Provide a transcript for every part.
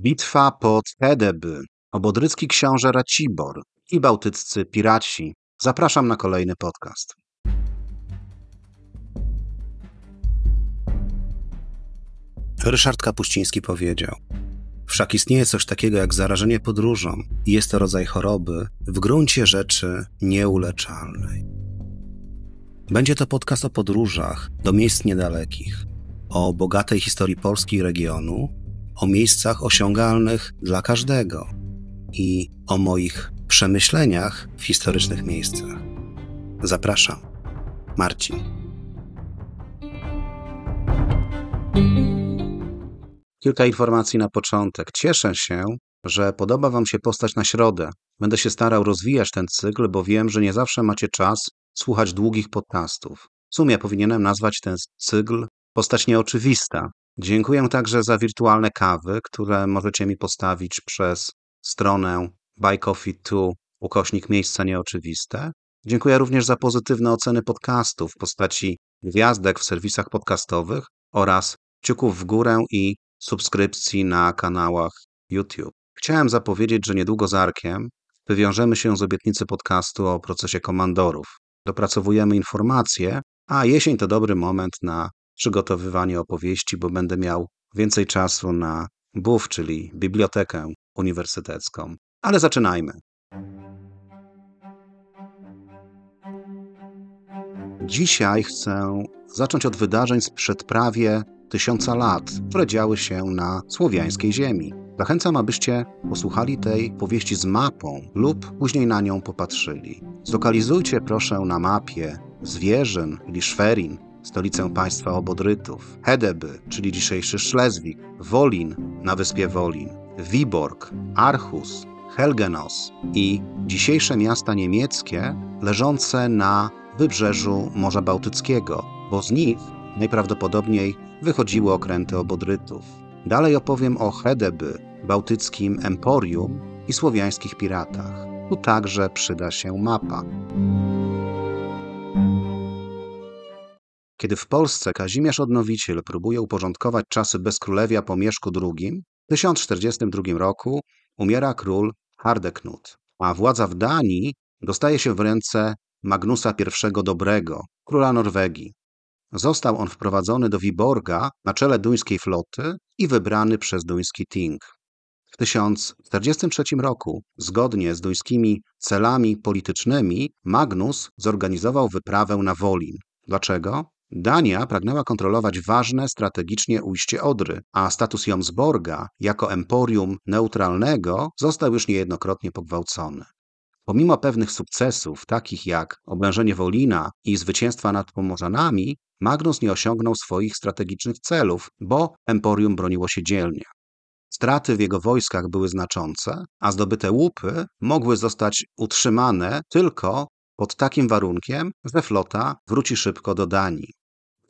Bitwa pod Hedeby, obodrycki książę Racibor i bałtyccy piraci. Zapraszam na kolejny podcast. Ryszard Kapuściński powiedział: Wszak istnieje coś takiego jak zarażenie podróżą i jest to rodzaj choroby w gruncie rzeczy nieuleczalnej. Będzie to podcast o podróżach do miejsc niedalekich, o bogatej historii Polski i regionu, o miejscach osiągalnych dla każdego i o moich przemyśleniach w historycznych miejscach. Zapraszam, Marcin. Kilka informacji na początek. Cieszę się, że podoba Wam się postać na środę. Będę się starał rozwijać ten cykl, bo wiem, że nie zawsze macie czas słuchać długich podcastów. W sumie powinienem nazwać ten cykl postać nieoczywista. Dziękuję także za wirtualne kawy, które możecie mi postawić przez stronę Buy Coffee 2 ukośnik miejsca nieoczywiste. Dziękuję również za pozytywne oceny podcastów w postaci gwiazdek w serwisach podcastowych oraz kciuków w górę i subskrypcji na kanałach YouTube. Chciałem zapowiedzieć, że niedługo z Arkiem wywiążemy się z obietnicy podcastu o procesie komandorów. Dopracowujemy informacje, a jesień to dobry moment na przygotowywanie opowieści, bo będę miał więcej czasu na BUF, czyli Bibliotekę Uniwersytecką. Ale zaczynajmy. Dzisiaj chcę zacząć od wydarzeń sprzed prawie tysiąca lat, które działy się na słowiańskiej ziemi. Zachęcam, abyście posłuchali tej powieści z mapą lub później na nią popatrzyli. Zlokalizujcie proszę na mapie Zwierzyn, czyli Szwerin, stolicę państwa Obodrytów, Hedeby, czyli dzisiejszy Szlezwik, Wolin na wyspie Wolin, Wiborg, Archus, Helgenos i dzisiejsze miasta niemieckie leżące na wybrzeżu Morza Bałtyckiego, bo z nich najprawdopodobniej wychodziły okręty Obodrytów. Dalej opowiem o Hedeby, bałtyckim emporium i słowiańskich piratach. Tu także przyda się mapa. Kiedy w Polsce Kazimierz Odnowiciel próbuje uporządkować czasy bezkrólewia po Mieszku II, w 1042 roku umiera król Hardeknut, a władza w Danii dostaje się w ręce Magnusa I Dobrego, króla Norwegii. Został on wprowadzony do Wiborga na czele duńskiej floty i wybrany przez duński Ting. W 1043 roku, zgodnie z duńskimi celami politycznymi, Magnus zorganizował wyprawę na Wolin. Dlaczego? Dania pragnęła kontrolować ważne strategicznie ujście Odry, a status Jomsborga jako emporium neutralnego został już niejednokrotnie pogwałcony. Pomimo pewnych sukcesów, takich jak oblężenie Wolina i zwycięstwa nad Pomorzanami, Magnus nie osiągnął swoich strategicznych celów, bo emporium broniło się dzielnie. Straty w jego wojskach były znaczące, a zdobyte łupy mogły zostać utrzymane tylko pod takim warunkiem, że flota wróci szybko do Danii.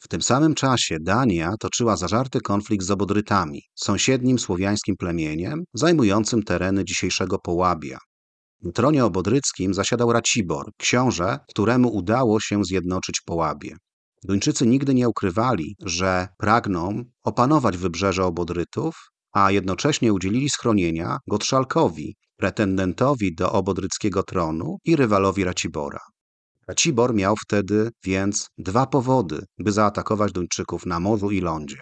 W tym samym czasie Dania toczyła zażarty konflikt z Obodrytami, sąsiednim słowiańskim plemieniem zajmującym tereny dzisiejszego Połabia. W tronie obodryckim zasiadał Racibor, książę, któremu udało się zjednoczyć Połabie. Duńczycy nigdy nie ukrywali, że pragną opanować wybrzeże Obodrytów, a jednocześnie udzielili schronienia Gottszalkowi, pretendentowi do obodryckiego tronu i rywalowi Racibora. Racibor miał wtedy więc dwa powody, by zaatakować Duńczyków na morzu i lądzie.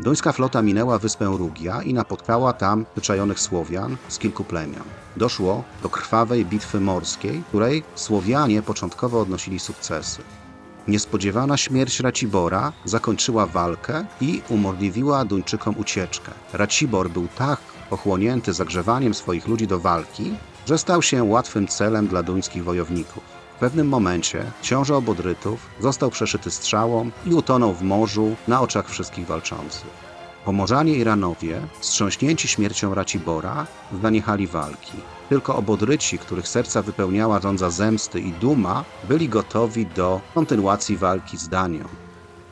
Duńska flota minęła wyspę Rugia i napotkała tam wyczajonych Słowian z kilku plemion. Doszło do krwawej bitwy morskiej, której Słowianie początkowo odnosili sukcesy. Niespodziewana śmierć Racibora zakończyła walkę i umożliwiła Duńczykom ucieczkę. Racibor był tak pochłonięty zagrzewaniem swoich ludzi do walki, że stał się łatwym celem dla duńskich wojowników. W pewnym momencie książę Obodrytów został przeszyty strzałą i utonął w morzu na oczach wszystkich walczących. Pomorzanie i Ranowie, wstrząśnięci śmiercią Racibora, zaniechali walki. Tylko Obodryci, których serca wypełniała rządza zemsty i duma, byli gotowi do kontynuacji walki z Danią.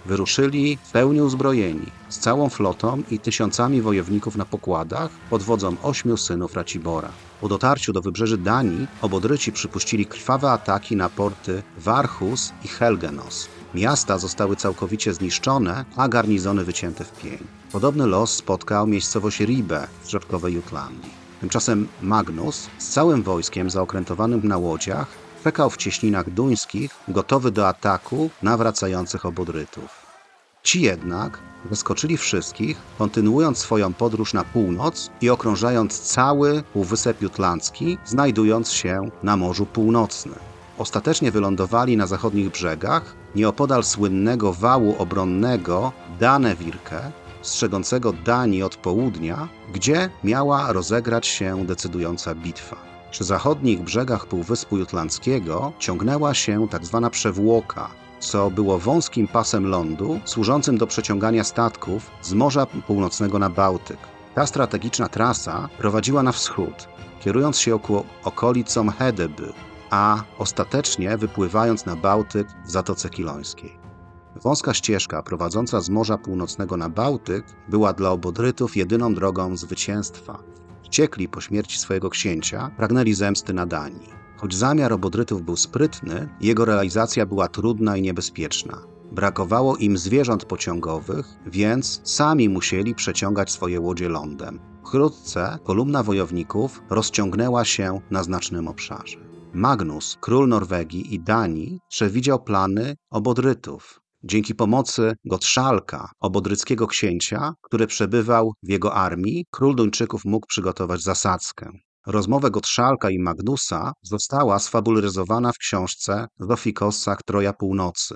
Wyruszyli w pełni uzbrojeni, z całą flotą i tysiącami wojowników na pokładach pod wodzą ośmiu synów Racibora. Po dotarciu do wybrzeży Danii obodryci przypuścili krwawe ataki na porty Warhus i Helgenos. Miasta zostały całkowicie zniszczone, a garnizony wycięte w pień. Podobny los spotkał miejscowość Ribe w środkowej Jutlandii. Tymczasem Magnus z całym wojskiem zaokrętowanym na łodziach czekał w cieśninach duńskich, gotowy do ataku na wracających obodrytów. Ci jednak zaskoczyli wszystkich, kontynuując swoją podróż na północ i okrążając cały Półwysep Jutlandzki, znajdując się na Morzu Północnym. Ostatecznie wylądowali na zachodnich brzegach, nieopodal słynnego wału obronnego Danewirke, strzegącego Danii od południa, gdzie miała rozegrać się decydująca bitwa. Przy zachodnich brzegach Półwyspu Jutlandzkiego ciągnęła się tzw. Tak przewłoka, co było wąskim pasem lądu służącym do przeciągania statków z Morza Północnego na Bałtyk. Ta strategiczna trasa prowadziła na wschód, kierując się około okolicą Hedeby, a ostatecznie wypływając na Bałtyk w Zatoce Kilońskiej. Wąska ścieżka prowadząca z Morza Północnego na Bałtyk była dla obodrytów jedyną drogą zwycięstwa. Wściekli po śmierci swojego księcia pragnęli zemsty na Danii. Choć zamiar obodrytów był sprytny, jego realizacja była trudna i niebezpieczna. Brakowało im zwierząt pociągowych, więc sami musieli przeciągać swoje łodzie lądem. Wkrótce kolumna wojowników rozciągnęła się na znacznym obszarze. Magnus, król Norwegii i Danii, przewidział plany obodrytów. Dzięki pomocy Gotszalka, obodryckiego księcia, który przebywał w jego armii, król Duńczyków mógł przygotować zasadzkę. Rozmowę Gotszalka i Magnusa została sfabularyzowana w książce Zofikossach Troja Północy.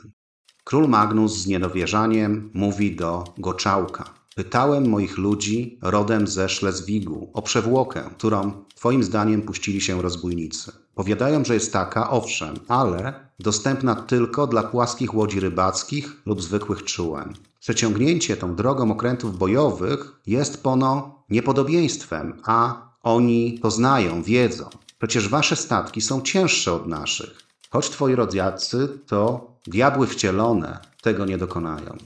Król Magnus z niedowierzaniem mówi do Goczałka. Pytałem moich ludzi rodem ze Szlezwigu o przewłokę, którą twoim zdaniem puścili się rozbójnicy. Powiadają, że jest taka, owszem, ale dostępna tylko dla płaskich łodzi rybackich lub zwykłych czułem. Przeciągnięcie tą drogą okrętów bojowych jest pono niepodobieństwem, a oni to znają, wiedzą. Przecież wasze statki są cięższe od naszych. Choć twoi rodziacy to diabły wcielone tego nie dokonają.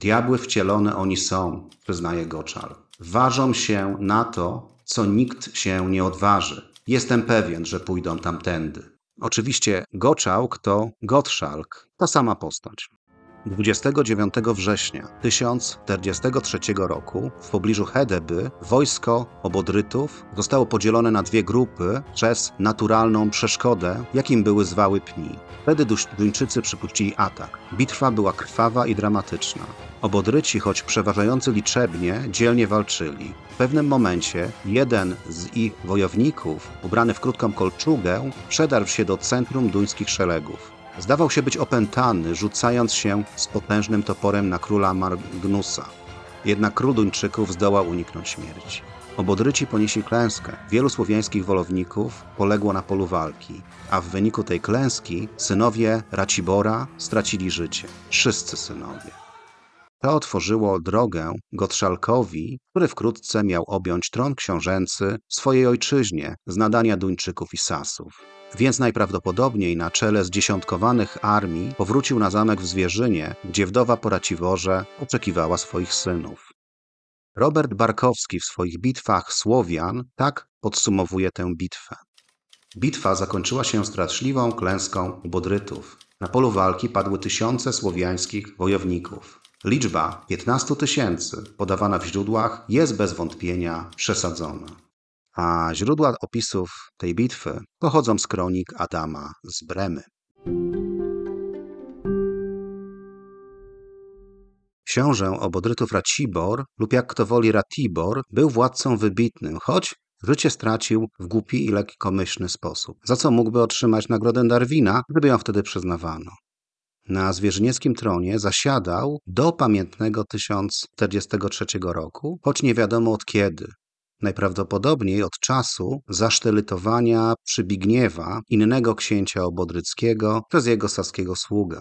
Diabły wcielone oni są, przyznaje Goczal. Ważą się na to, co nikt się nie odważy. Jestem pewien, że pójdą tamtędy. Oczywiście Goczałk to Gottschalk, ta sama postać. 29 września 1043 roku w pobliżu Hedeby wojsko obodrytów zostało podzielone na dwie grupy przez naturalną przeszkodę, jakim były zwały pni. Wtedy Duńczycy przypuścili atak. Bitwa była krwawa i dramatyczna. Obodryci, choć przeważający liczebnie, dzielnie walczyli. W pewnym momencie jeden z ich wojowników, ubrany w krótką kolczugę, przedarł się do centrum duńskich szeregów. Zdawał się być opętany, rzucając się z potężnym toporem na króla Magnusa. Jednak król Duńczyków zdołał uniknąć śmierci. Obodryci ponieśli klęskę. Wielu słowiańskich wolowników poległo na polu walki, a w wyniku tej klęski synowie Racibora stracili życie. Wszyscy synowie. To otworzyło drogę Gotszalkowi, który wkrótce miał objąć tron książęcy w swojej ojczyźnie z nadania Duńczyków i Sasów. Więc najprawdopodobniej na czele zdziesiątkowanych armii powrócił na zamek w Zwierzynie, gdzie wdowa po Raciworze oczekiwała swoich synów. Robert Barkowski w swoich bitwach Słowian tak podsumowuje tę bitwę. Bitwa zakończyła się straszliwą klęską Bodrytów. Na polu walki padły tysiące słowiańskich wojowników. Liczba 15 tysięcy podawana w źródłach jest bez wątpienia przesadzona. A źródła opisów tej bitwy pochodzą z kronik Adama z Bremy. Książę obodrytów Racibor, lub jak kto woli Ratibor, był władcą wybitnym, choć życie stracił w głupi i lekkomyślny sposób, za co mógłby otrzymać nagrodę Darwina, gdyby ją wtedy przyznawano. Na zwierzynieckim tronie zasiadał do pamiętnego 1043 roku, choć nie wiadomo od kiedy, najprawdopodobniej od czasu zasztylytowania Przybigniewa, innego księcia obodryckiego, przez jego saskiego sługę.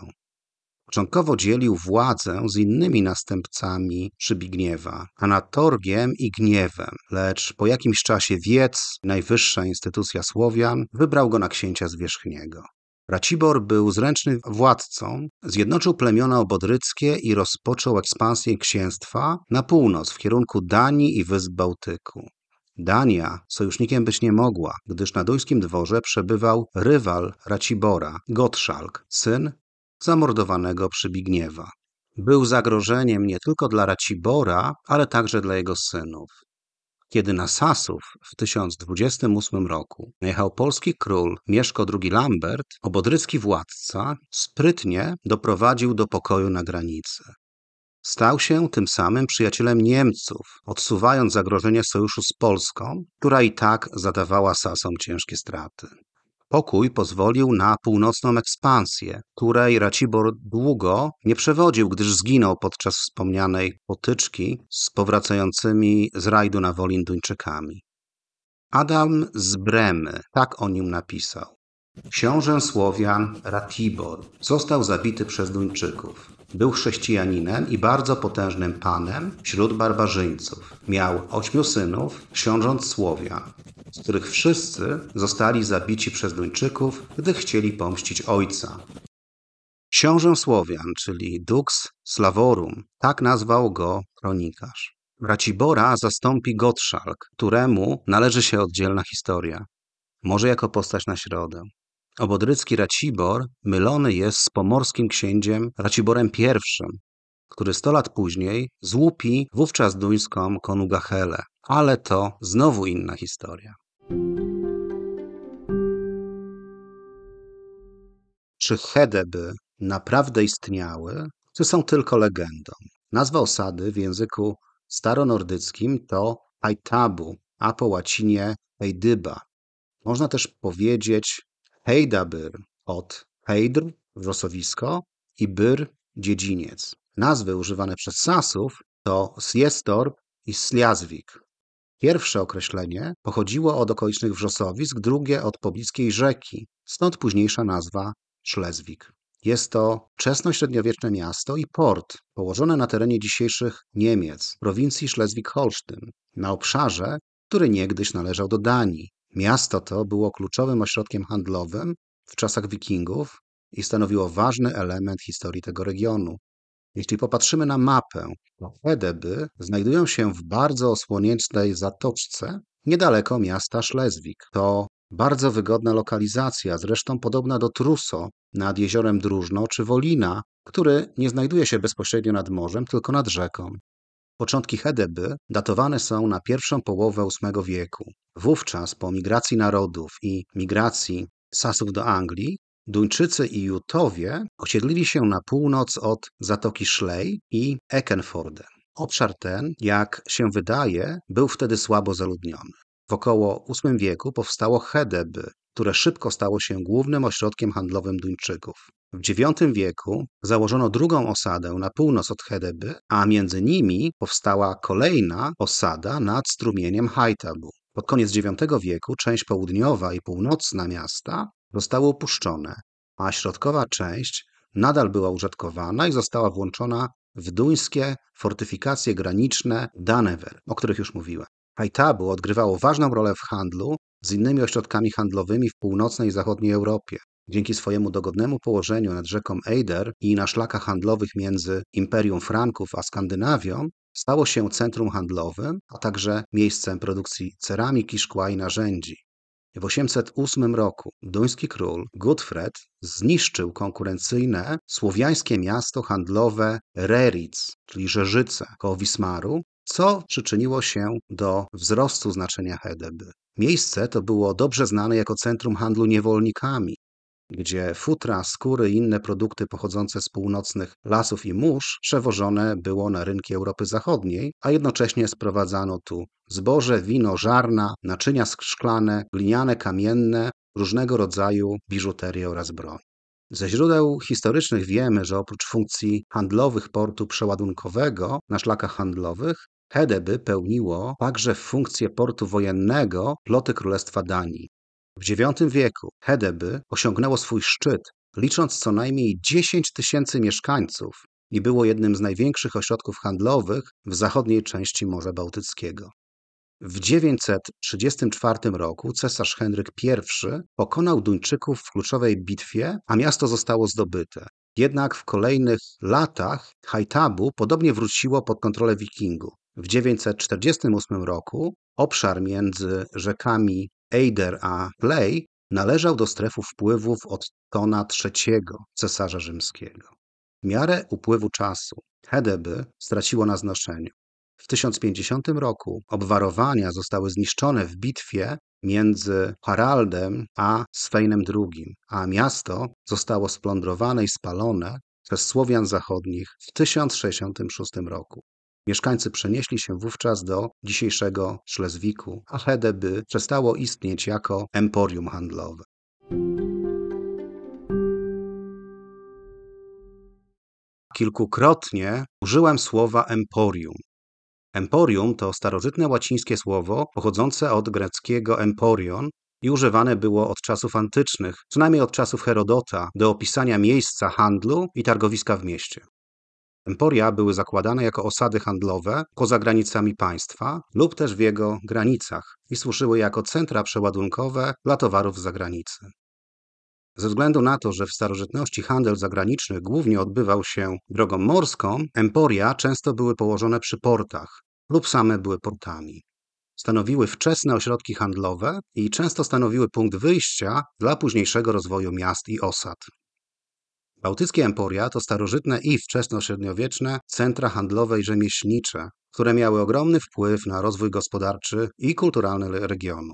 Początkowo dzielił władzę z innymi następcami Przybigniewa, Anatorgiem i Gniewem, lecz po jakimś czasie Wiec, najwyższa instytucja Słowian, wybrał go na księcia zwierzchniego. Racibor był zręcznym władcą, zjednoczył plemiona obodryckie i rozpoczął ekspansję księstwa na północ w kierunku Danii i Wysp Bałtyku. Dania sojusznikiem być nie mogła, gdyż na duńskim dworze przebywał rywal Racibora, Gottschalk, syn zamordowanego przy Bigniewa. Był zagrożeniem nie tylko dla Racibora, ale także dla jego synów. Kiedy na Sasów w 1028 roku najechał polski król Mieszko II Lambert, obodrycki władca sprytnie doprowadził do pokoju na granicy. Stał się tym samym przyjacielem Niemców, odsuwając zagrożenie sojuszu z Polską, która i tak zadawała Sasom ciężkie straty. Pokój pozwolił na północną ekspansję, której Racibor długo nie przewodził, gdyż zginął podczas wspomnianej potyczki z powracającymi z rajdu na Wolin Duńczykami. Adam z Bremy tak o nim napisał. Książę Słowian Ratibor został zabity przez Duńczyków. Był chrześcijaninem i bardzo potężnym panem wśród barbarzyńców. Miał ośmiu synów, książąt Słowian, z których wszyscy zostali zabici przez Duńczyków, gdy chcieli pomścić ojca. Książę Słowian, czyli Dux Slavorum, tak nazwał go kronikarz. Racibora zastąpi Gottschalk, któremu należy się oddzielna historia. Może jako postać na środę. Obodrycki Racibor mylony jest z pomorskim księciem Raciborem I, który sto lat później złupi wówczas duńską Konugachelę. Ale to znowu inna historia. Czy Hedeby naprawdę istniały, czy są tylko legendą? Nazwa osady w języku staronordyckim to Aitabu, a po łacinie Heidyba. Można też powiedzieć Heidabyr od Heidr, wrzosowisko i Byr, dziedziniec. Nazwy używane przez Sasów to Siestor i Sliazwik. Pierwsze określenie pochodziło od okolicznych wrzosowisk, drugie od pobliskiej rzeki, stąd późniejsza nazwa Szlezwik. Jest to wczesnośredniowieczne miasto i port położone na terenie dzisiejszych Niemiec, prowincji Szlezwik-Holsztyn, na obszarze, który niegdyś należał do Danii. Miasto to było kluczowym ośrodkiem handlowym w czasach Wikingów i stanowiło ważny element historii tego regionu. Jeśli popatrzymy na mapę, to Hedeby znajdują się w bardzo osłoniętej zatoczce niedaleko miasta Szlezwik. To bardzo wygodna lokalizacja, zresztą podobna do Truso nad jeziorem Drużno czy Wolina, który nie znajduje się bezpośrednio nad morzem, tylko nad rzeką. Początki Hedeby datowane są na pierwszą połowę VIII wieku. Wówczas po migracji narodów i migracji Sasów do Anglii, Duńczycy i Jutowie osiedlili się na północ od Zatoki Szlej i Ekenforde. Obszar ten, jak się wydaje, był wtedy słabo zaludniony. W około VIII wieku powstało Hedeby, które szybko stało się głównym ośrodkiem handlowym Duńczyków. W IX wieku założono drugą osadę na północ od Hedeby, a między nimi powstała kolejna osada nad strumieniem Haitabu. Pod koniec IX wieku część południowa i północna miasta zostały opuszczone, a środkowa część nadal była użytkowana i została włączona w duńskie fortyfikacje graniczne Danever, o których już mówiłem. Haitabu odgrywało ważną rolę w handlu z innymi ośrodkami handlowymi w północnej i zachodniej Europie. Dzięki swojemu dogodnemu położeniu nad rzeką Eider i na szlakach handlowych między Imperium Franków a Skandynawią, stało się centrum handlowym, a także miejscem produkcji ceramiki, szkła i narzędzi. W 808 roku duński król Gutfred zniszczył konkurencyjne słowiańskie miasto handlowe Reric, czyli Rzeżyce, koło Wismaru, co przyczyniło się do wzrostu znaczenia Hedeby. Miejsce to było dobrze znane jako centrum handlu niewolnikami, gdzie futra, skóry i inne produkty pochodzące z północnych lasów i mórz przewożone było na rynki Europy Zachodniej, a jednocześnie sprowadzano tu zboże, wino, żarna, naczynia szklane, gliniane, kamienne, różnego rodzaju biżuterię oraz broń. Ze źródeł historycznych wiemy, że oprócz funkcji handlowych portu przeładunkowego na szlakach handlowych, Hedeby pełniło także funkcję portu wojennego floty Królestwa Danii. W IX wieku Hedeby osiągnęło swój szczyt, licząc co najmniej 10 tysięcy mieszkańców i było jednym z największych ośrodków handlowych w zachodniej części Morza Bałtyckiego. W 934 roku cesarz Henryk I pokonał Duńczyków w kluczowej bitwie, a miasto zostało zdobyte. Jednak w kolejnych latach Haitabu podobnie wróciło pod kontrolę Wikingów. W 948 roku obszar między rzekami Eider a Play należał do strefy wpływów od Tona III, cesarza rzymskiego. W miarę upływu czasu Hedeby straciło na znaczeniu. W 1050 roku obwarowania zostały zniszczone w bitwie między Haraldem a Sweinem II, a miasto zostało splądrowane i spalone przez Słowian Zachodnich w 1066 roku. Mieszkańcy przenieśli się wówczas do dzisiejszego Szlezwiku, a Hedeby przestało istnieć jako emporium handlowe. Kilkukrotnie użyłem słowa emporium. Emporium to starożytne łacińskie słowo pochodzące od greckiego emporion i używane było od czasów antycznych, przynajmniej od czasów Herodota, do opisania miejsca handlu i targowiska w mieście. Emporia były zakładane jako osady handlowe poza granicami państwa lub też w jego granicach i służyły jako centra przeładunkowe dla towarów z zagranicy. Ze względu na to, że w starożytności handel zagraniczny głównie odbywał się drogą morską, emporia często były położone przy portach lub same były portami. Stanowiły wczesne ośrodki handlowe i często stanowiły punkt wyjścia dla późniejszego rozwoju miast i osad. Bałtyckie emporia to starożytne i wczesnośredniowieczne centra handlowe i rzemieślnicze, które miały ogromny wpływ na rozwój gospodarczy i kulturalny regionu.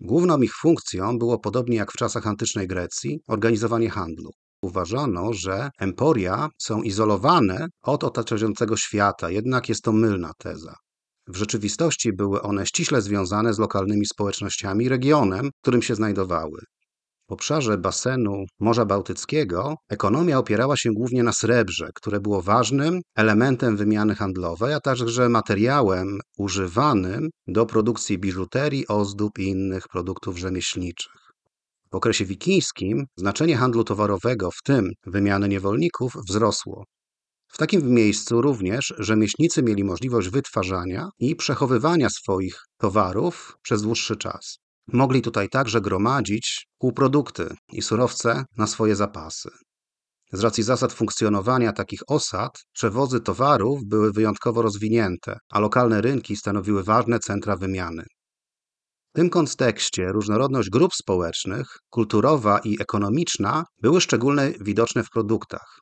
Główną ich funkcją było podobnie jak w czasach antycznej Grecji organizowanie handlu. Uważano, że emporia są izolowane od otaczającego świata, jednak jest to mylna teza. W rzeczywistości były one ściśle związane z lokalnymi społecznościami i regionem, w którym się znajdowały. W obszarze basenu Morza Bałtyckiego ekonomia opierała się głównie na srebrze, które było ważnym elementem wymiany handlowej, a także materiałem używanym do produkcji biżuterii, ozdób i innych produktów rzemieślniczych. W okresie wikińskim znaczenie handlu towarowego, w tym wymiany niewolników, wzrosło. W takim miejscu również rzemieślnicy mieli możliwość wytwarzania i przechowywania swoich towarów przez dłuższy czas. Mogli tutaj także gromadzić półprodukty i surowce na swoje zapasy. Z racji zasad funkcjonowania takich osad, przewozy towarów były wyjątkowo rozwinięte, a lokalne rynki stanowiły ważne centra wymiany. W tym kontekście różnorodność grup społecznych, kulturowa i ekonomiczna były szczególnie widoczne w produktach.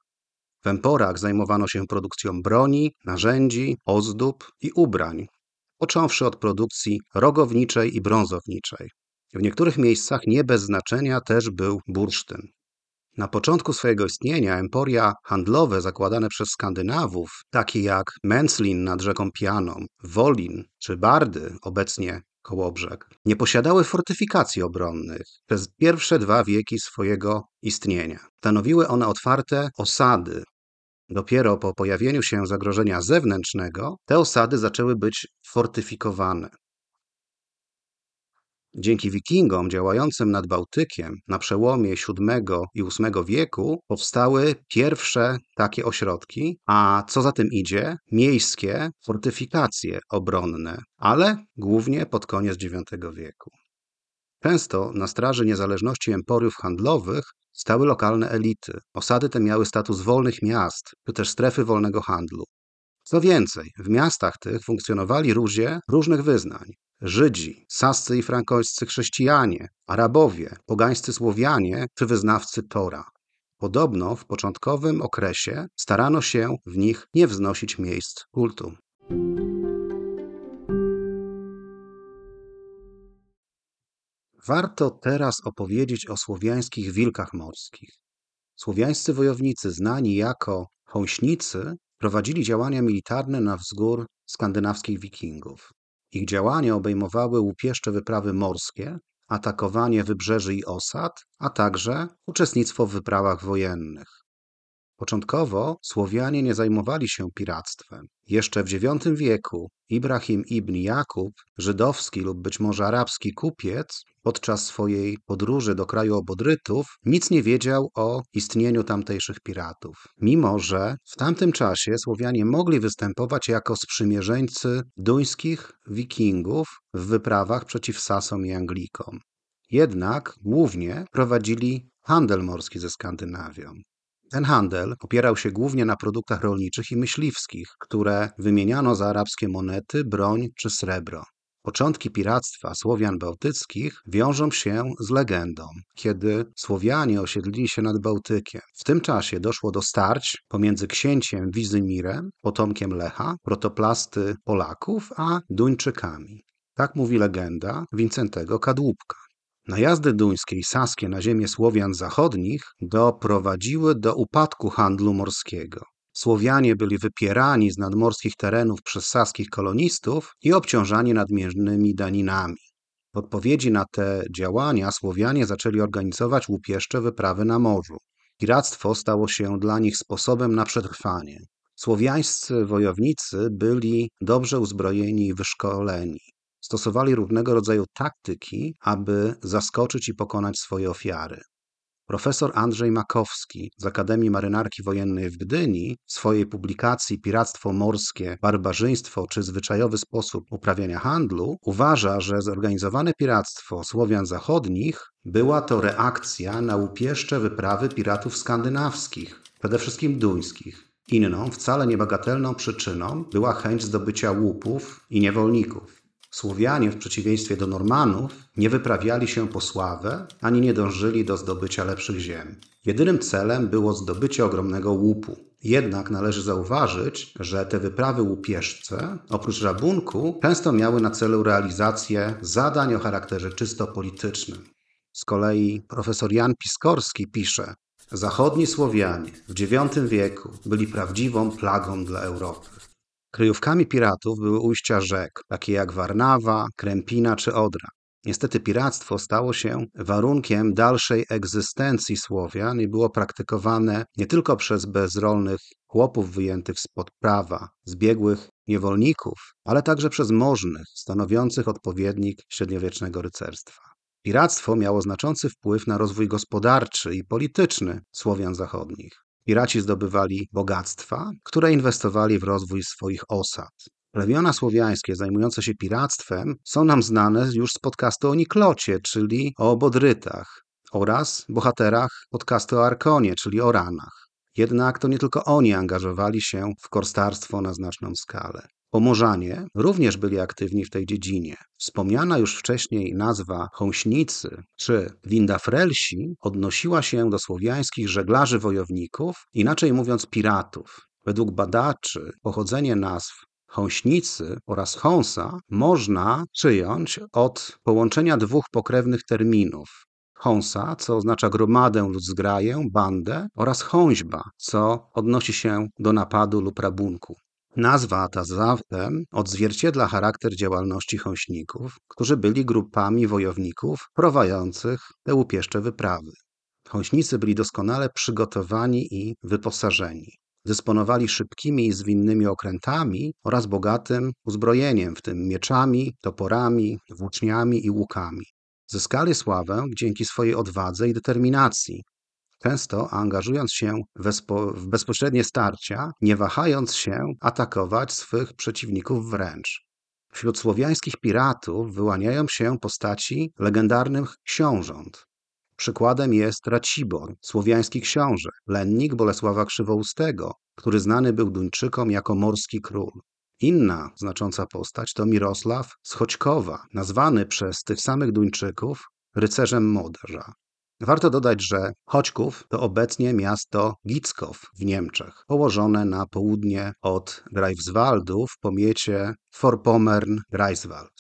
W emporach zajmowano się produkcją broni, narzędzi, ozdób i ubrań, począwszy od produkcji rogowniczej i brązowniczej. W niektórych miejscach nie bez znaczenia też był bursztyn. Na początku swojego istnienia emporia handlowe zakładane przez Skandynawów, takie jak Menslin nad rzeką Pianą, Wolin czy Bardy, obecnie Kołobrzeg, nie posiadały fortyfikacji obronnych przez pierwsze dwa wieki swojego istnienia. Stanowiły one otwarte osady. Dopiero po pojawieniu się zagrożenia zewnętrznego te osady zaczęły być fortyfikowane. Dzięki wikingom działającym nad Bałtykiem na przełomie VII i VIII wieku powstały pierwsze takie ośrodki, a co za tym idzie, miejskie fortyfikacje obronne, ale głównie pod koniec IX wieku. Często na straży niezależności emporiów handlowych stały lokalne elity. Osady te miały status wolnych miast, czy też strefy wolnego handlu. Co więcej, w miastach tych funkcjonowali ludzie różnych wyznań. Żydzi, sascy i frankońscy chrześcijanie, Arabowie, pogańscy Słowianie czy wyznawcy Tora. Podobno w początkowym okresie starano się w nich nie wznosić miejsc kultu. Warto teraz opowiedzieć o słowiańskich wilkach morskich. Słowiańscy wojownicy, znani jako hąśnicy, prowadzili działania militarne na wzgór skandynawskich wikingów. Ich działania obejmowały łupieszcze wyprawy morskie, atakowanie wybrzeży i osad, a także uczestnictwo w wyprawach wojennych. Początkowo Słowianie nie zajmowali się piractwem. Jeszcze w IX wieku Ibrahim ibn Jakub, żydowski lub być może arabski kupiec, podczas swojej podróży do kraju obodrytów nic nie wiedział o istnieniu tamtejszych piratów. Mimo, że w tamtym czasie Słowianie mogli występować jako sprzymierzeńcy duńskich wikingów w wyprawach przeciw Sasom i Anglikom. Jednak głównie prowadzili handel morski ze Skandynawią. Ten handel opierał się głównie na produktach rolniczych i myśliwskich, które wymieniano za arabskie monety, broń czy srebro. Początki piractwa Słowian bałtyckich wiążą się z legendą, kiedy Słowianie osiedlili się nad Bałtykiem. W tym czasie doszło do starć pomiędzy księciem Wizymirem, potomkiem Lecha, protoplasty Polaków, a Duńczykami. Tak mówi legenda Wincentego Kadłubka. Najazdy duńskie i saskie na ziemię Słowian zachodnich doprowadziły do upadku handlu morskiego. Słowianie byli wypierani z nadmorskich terenów przez saskich kolonistów i obciążani nadmiernymi daninami. W odpowiedzi na te działania Słowianie zaczęli organizować łupieszcze wyprawy na morzu. Piractwo stało się dla nich sposobem na przetrwanie. Słowiańscy wojownicy byli dobrze uzbrojeni i wyszkoleni. Stosowali różnego rodzaju taktyki, aby zaskoczyć i pokonać swoje ofiary. Profesor Andrzej Makowski z Akademii Marynarki Wojennej w Gdyni w swojej publikacji Piractwo morskie, barbarzyństwo czy zwyczajowy sposób uprawiania handlu uważa, że zorganizowane piractwo Słowian Zachodnich była to reakcja na łupieszcze wyprawy piratów skandynawskich, przede wszystkim duńskich. Inną, wcale niebagatelną przyczyną była chęć zdobycia łupów i niewolników. Słowianie, w przeciwieństwie do Normanów, nie wyprawiali się po sławę ani nie dążyli do zdobycia lepszych ziem. Jedynym celem było zdobycie ogromnego łupu. Jednak należy zauważyć, że te wyprawy łupieszce, oprócz rabunku, często miały na celu realizację zadań o charakterze czysto politycznym. Z kolei profesor Jan Piskorski pisze, Zachodni Słowianie w IX wieku byli prawdziwą plagą dla Europy. Kryjówkami piratów były ujścia rzek, takie jak Warnawa, Krępina czy Odra. Niestety piractwo stało się warunkiem dalszej egzystencji Słowian i było praktykowane nie tylko przez bezrolnych chłopów wyjętych spod prawa, zbiegłych niewolników, ale także przez możnych, stanowiących odpowiednik średniowiecznego rycerstwa. Piractwo miało znaczący wpływ na rozwój gospodarczy i polityczny Słowian zachodnich. Piraci zdobywali bogactwa, które inwestowali w rozwój swoich osad. Plemiona słowiańskie zajmujące się piractwem są nam znane już z podcastu o Niklocie, czyli o Bodrytach, oraz bohaterach podcastu o Arkonie, czyli o Ranach. Jednak to nie tylko oni angażowali się w korstarstwo na znaczną skalę. Pomorzanie również byli aktywni w tej dziedzinie. Wspomniana już wcześniej nazwa Hąśnicy czy Windafrelsi odnosiła się do słowiańskich żeglarzy wojowników, inaczej mówiąc piratów. Według badaczy pochodzenie nazw Hąśnicy oraz Hąsa można przyjąć od połączenia dwóch pokrewnych terminów. Hąsa, co oznacza gromadę lub zgraję, bandę, oraz hąźba, co odnosi się do napadu lub rabunku. Nazwa ta zatem odzwierciedla charakter działalności chąśników, którzy byli grupami wojowników prowadzących te łupieszcze wyprawy. Chąśnicy byli doskonale przygotowani i wyposażeni. Dysponowali szybkimi i zwinnymi okrętami oraz bogatym uzbrojeniem, w tym mieczami, toporami, włóczniami i łukami. Zyskali sławę dzięki swojej odwadze i determinacji, często angażując się w bezpośrednie starcia, nie wahając się atakować swych przeciwników wręcz. Wśród słowiańskich piratów wyłaniają się postaci legendarnych książąt. Przykładem jest Racibor, słowiański książę, lennik Bolesława Krzywoustego, który znany był Duńczykom jako morski król. Inna znacząca postać to Mirosław z nazwany przez tych samych Duńczyków rycerzem Moderza. Warto dodać, że Choćków to obecnie miasto Gickow w Niemczech, położone na południe od Greifswaldu w pomiecie Vorpommern-Greifswald.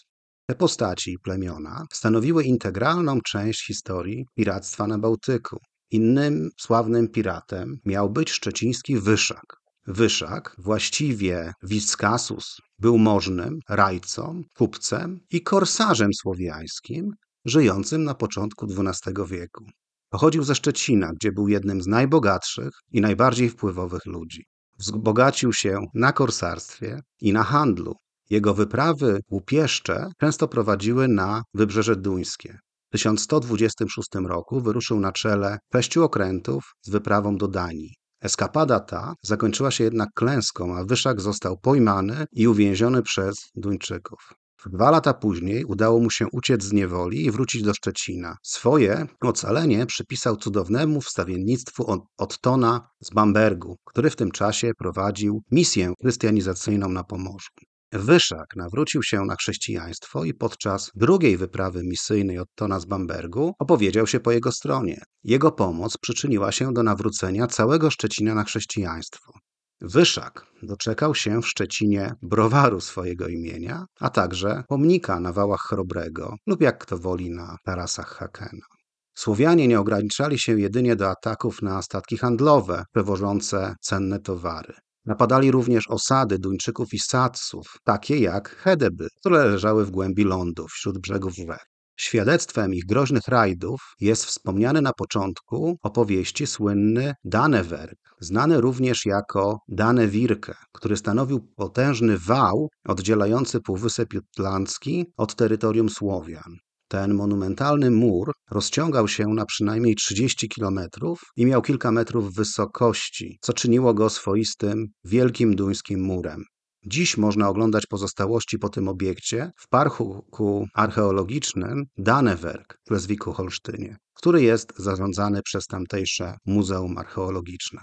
Te postaci i plemiona stanowiły integralną część historii piractwa na Bałtyku. Innym sławnym piratem miał być szczeciński Wyszak. Wyszak, właściwie Wiskasus, był możnym, rajcą, kupcem i korsarzem słowiańskim, żyjącym na początku XII wieku. Pochodził ze Szczecina, gdzie był jednym z najbogatszych i najbardziej wpływowych ludzi. Wzbogacił się na korsarstwie i na handlu. Jego wyprawy łupieszcze często prowadziły na wybrzeże duńskie. W 1126 roku wyruszył na czele sześciu okrętów z wyprawą do Danii. Eskapada ta zakończyła się jednak klęską, a Wyszak został pojmany i uwięziony przez Duńczyków. Dwa lata później udało mu się uciec z niewoli i wrócić do Szczecina. Swoje ocalenie przypisał cudownemu wstawiennictwu Ottona z Bambergu, który w tym czasie prowadził misję chrystianizacyjną na Pomorzu. Wyszak nawrócił się na chrześcijaństwo i podczas drugiej wyprawy misyjnej Ottona z Bambergu opowiedział się po jego stronie. Jego pomoc przyczyniła się do nawrócenia całego Szczecina na chrześcijaństwo. Wyszak doczekał się w Szczecinie browaru swojego imienia, a także pomnika na wałach Chrobrego lub jak kto woli na tarasach Hakena. Słowianie nie ograniczali się jedynie do ataków na statki handlowe przewożące cenne towary. Napadali również osady Duńczyków i Satsów, takie jak Hedeby, które leżały w głębi lądu wśród brzegów rzek. Świadectwem ich groźnych rajdów jest wspomniany na początku opowieści słynny Danewerk, znany również jako Danewirke, który stanowił potężny wał oddzielający Półwysep Jutlandzki od terytorium Słowian. Ten monumentalny mur rozciągał się na przynajmniej 30 kilometrów i miał kilka metrów wysokości, co czyniło go swoistym wielkim duńskim murem. Dziś można oglądać pozostałości po tym obiekcie w parku archeologicznym Danewerk w Leswiku-Holsztynie, który jest zarządzany przez tamtejsze Muzeum Archeologiczne.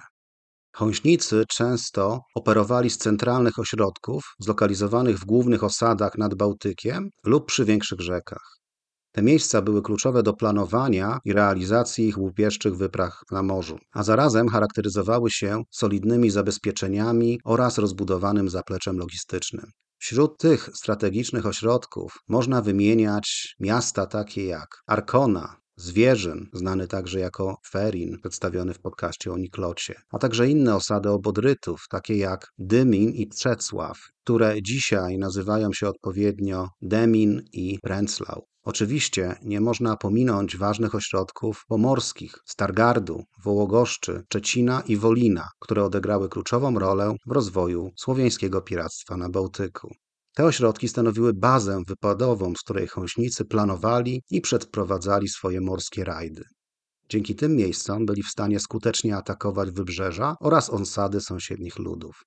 Hąśnicy często operowali z centralnych ośrodków zlokalizowanych w głównych osadach nad Bałtykiem lub przy większych rzekach. Te miejsca były kluczowe do planowania i realizacji ich łupieszczych wypraw na morzu, a zarazem charakteryzowały się solidnymi zabezpieczeniami oraz rozbudowanym zapleczem logistycznym. Wśród tych strategicznych ośrodków można wymieniać miasta takie jak Arkona, Zwierzyn, znany także jako Ferin, przedstawiony w podcaście o Niklocie, a także inne osady obodrytów, takie jak Dymin i Trzecław, które dzisiaj nazywają się odpowiednio Demin i Prenzlau. Oczywiście nie można pominąć ważnych ośrodków pomorskich Stargardu, Wołogoszczy, Czecina i Wolina, które odegrały kluczową rolę w rozwoju słowiańskiego piractwa na Bałtyku. Te ośrodki stanowiły bazę wypadową, z której chąśnicy planowali i przeprowadzali swoje morskie rajdy. Dzięki tym miejscom byli w stanie skutecznie atakować wybrzeża oraz osady sąsiednich ludów.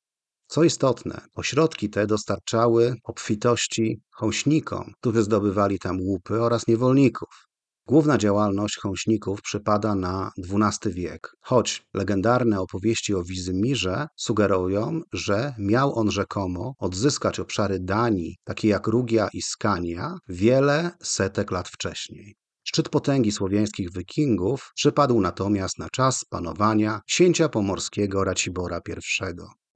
Co istotne, ośrodki te dostarczały obfitości chąśnikom, którzy zdobywali tam łupy oraz niewolników. Główna działalność chąśników przypada na XII wiek, choć legendarne opowieści o Wizymirze sugerują, że miał on rzekomo odzyskać obszary Danii, takie jak Rugia i Skania, wiele setek lat wcześniej. Szczyt potęgi słowiańskich wikingów przypadł natomiast na czas panowania księcia pomorskiego Racibora I.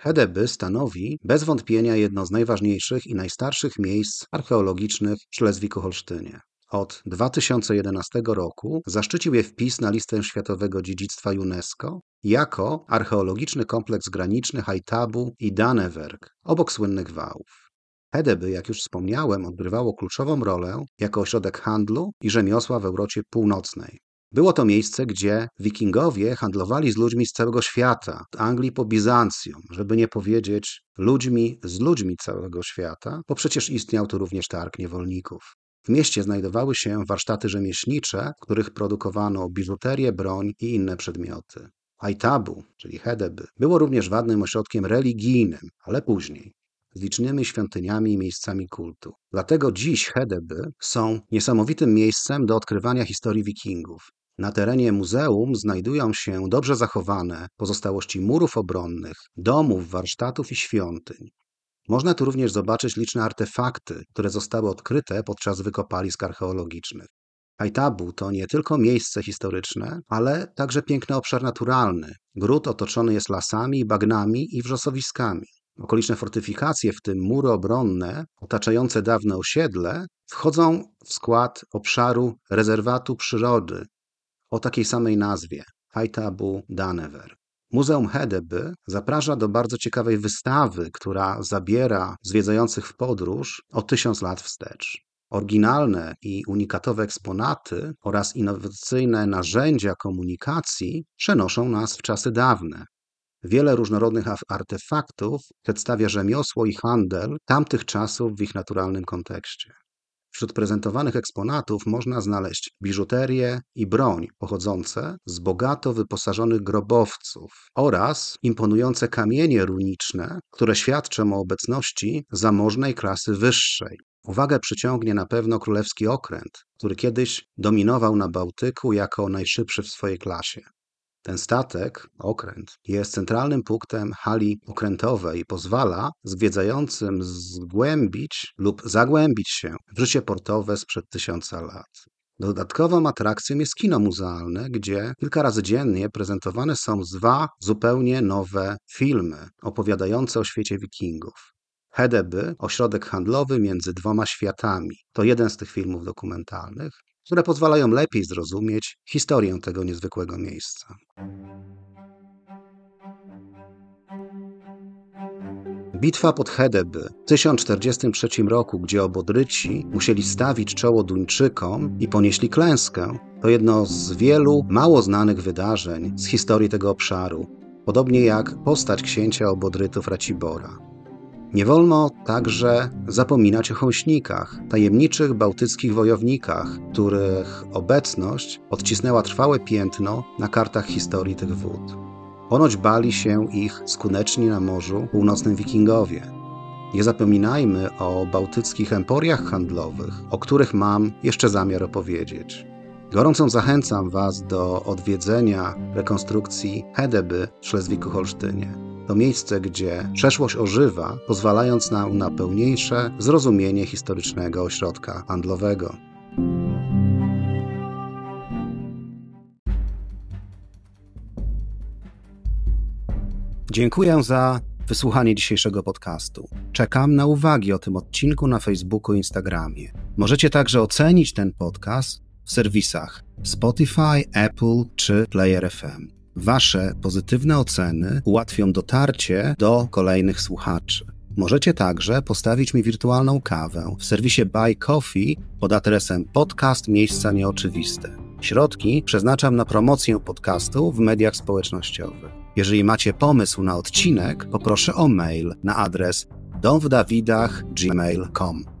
Hedeby stanowi bez wątpienia jedno z najważniejszych i najstarszych miejsc archeologicznych w Szlezwiku-Holsztynie. Od 2011 roku zaszczycił je wpis na listę Światowego Dziedzictwa UNESCO jako archeologiczny kompleks graniczny Hajtabu i Danewerk obok słynnych wałów. Hedeby, jak już wspomniałem, odgrywało kluczową rolę jako ośrodek handlu i rzemiosła w Europie Północnej. Było to miejsce, gdzie wikingowie handlowali z ludźmi z całego świata, od Anglii po Bizancjum, żeby nie powiedzieć ludźmi z ludźmi całego świata, bo przecież istniał tu również targ niewolników. W mieście znajdowały się warsztaty rzemieślnicze, w których produkowano biżuterię, broń i inne przedmioty. Aitabu, czyli Hedeby, było również ważnym ośrodkiem religijnym, ale później z licznymi świątyniami i miejscami kultu. Dlatego dziś Hedeby są niesamowitym miejscem do odkrywania historii wikingów. Na terenie muzeum znajdują się dobrze zachowane pozostałości murów obronnych, domów, warsztatów i świątyń. Można tu również zobaczyć liczne artefakty, które zostały odkryte podczas wykopalisk archeologicznych. Haitabu to nie tylko miejsce historyczne, ale także piękny obszar naturalny. Gród otoczony jest lasami, bagnami i wrzosowiskami. Okoliczne fortyfikacje, w tym mury obronne otaczające dawne osiedle, wchodzą w skład obszaru rezerwatu przyrody o takiej samej nazwie Haitabu Danever. Muzeum Hedeby zaprasza do bardzo ciekawej wystawy, która zabiera zwiedzających w podróż o tysiąc lat wstecz. Oryginalne i unikatowe eksponaty oraz innowacyjne narzędzia komunikacji przenoszą nas w czasy dawne. Wiele różnorodnych artefaktów przedstawia rzemiosło i handel tamtych czasów w ich naturalnym kontekście. Wśród prezentowanych eksponatów można znaleźć biżuterię i broń pochodzące z bogato wyposażonych grobowców oraz imponujące kamienie runiczne, które świadczą o obecności zamożnej klasy wyższej. Uwagę przyciągnie na pewno królewski okręt, który kiedyś dominował na Bałtyku jako najszybszy w swojej klasie. Ten statek, okręt, jest centralnym punktem hali okrętowej i pozwala zwiedzającym zgłębić lub zagłębić się w życie portowe sprzed tysiąca lat. Dodatkową atrakcją jest kino muzealne, gdzie kilka razy dziennie prezentowane są dwa zupełnie nowe filmy opowiadające o świecie wikingów. Hedeby, ośrodek handlowy między dwoma światami. To jeden z tych filmów dokumentalnych, które pozwalają lepiej zrozumieć historię tego niezwykłego miejsca. Bitwa pod Hedeby w 1043 roku, gdzie obodryci musieli stawić czoło Duńczykom i ponieśli klęskę, to jedno z wielu mało znanych wydarzeń z historii tego obszaru, podobnie jak postać księcia obodrytów Racibora. Nie wolno także zapominać o chąśnikach, tajemniczych bałtyckich wojownikach, których obecność odcisnęła trwałe piętno na kartach historii tych wód. Ponoć bali się ich skuteczni na Morzu Północnym wikingowie. Nie zapominajmy o bałtyckich emporiach handlowych, o których mam jeszcze zamiar opowiedzieć. Gorąco zachęcam Was do odwiedzenia rekonstrukcji Hedeby w Szlezwiku-Holsztynie. To miejsce, gdzie przeszłość ożywa, pozwalając nam na pełniejsze zrozumienie historycznego ośrodka handlowego. Dziękuję za wysłuchanie dzisiejszego podcastu. Czekam na uwagi o tym odcinku na Facebooku i Instagramie. Możecie także ocenić ten podcast w serwisach Spotify, Apple czy Player FM. Wasze pozytywne oceny ułatwią dotarcie do kolejnych słuchaczy. Możecie także postawić mi wirtualną kawę w serwisie Buy Coffee pod adresem podcast Miejsca Nieoczywiste. Środki przeznaczam na promocję podcastu w mediach społecznościowych. Jeżeli macie pomysł na odcinek, poproszę o mail na adres domwdawidach.gmail.com.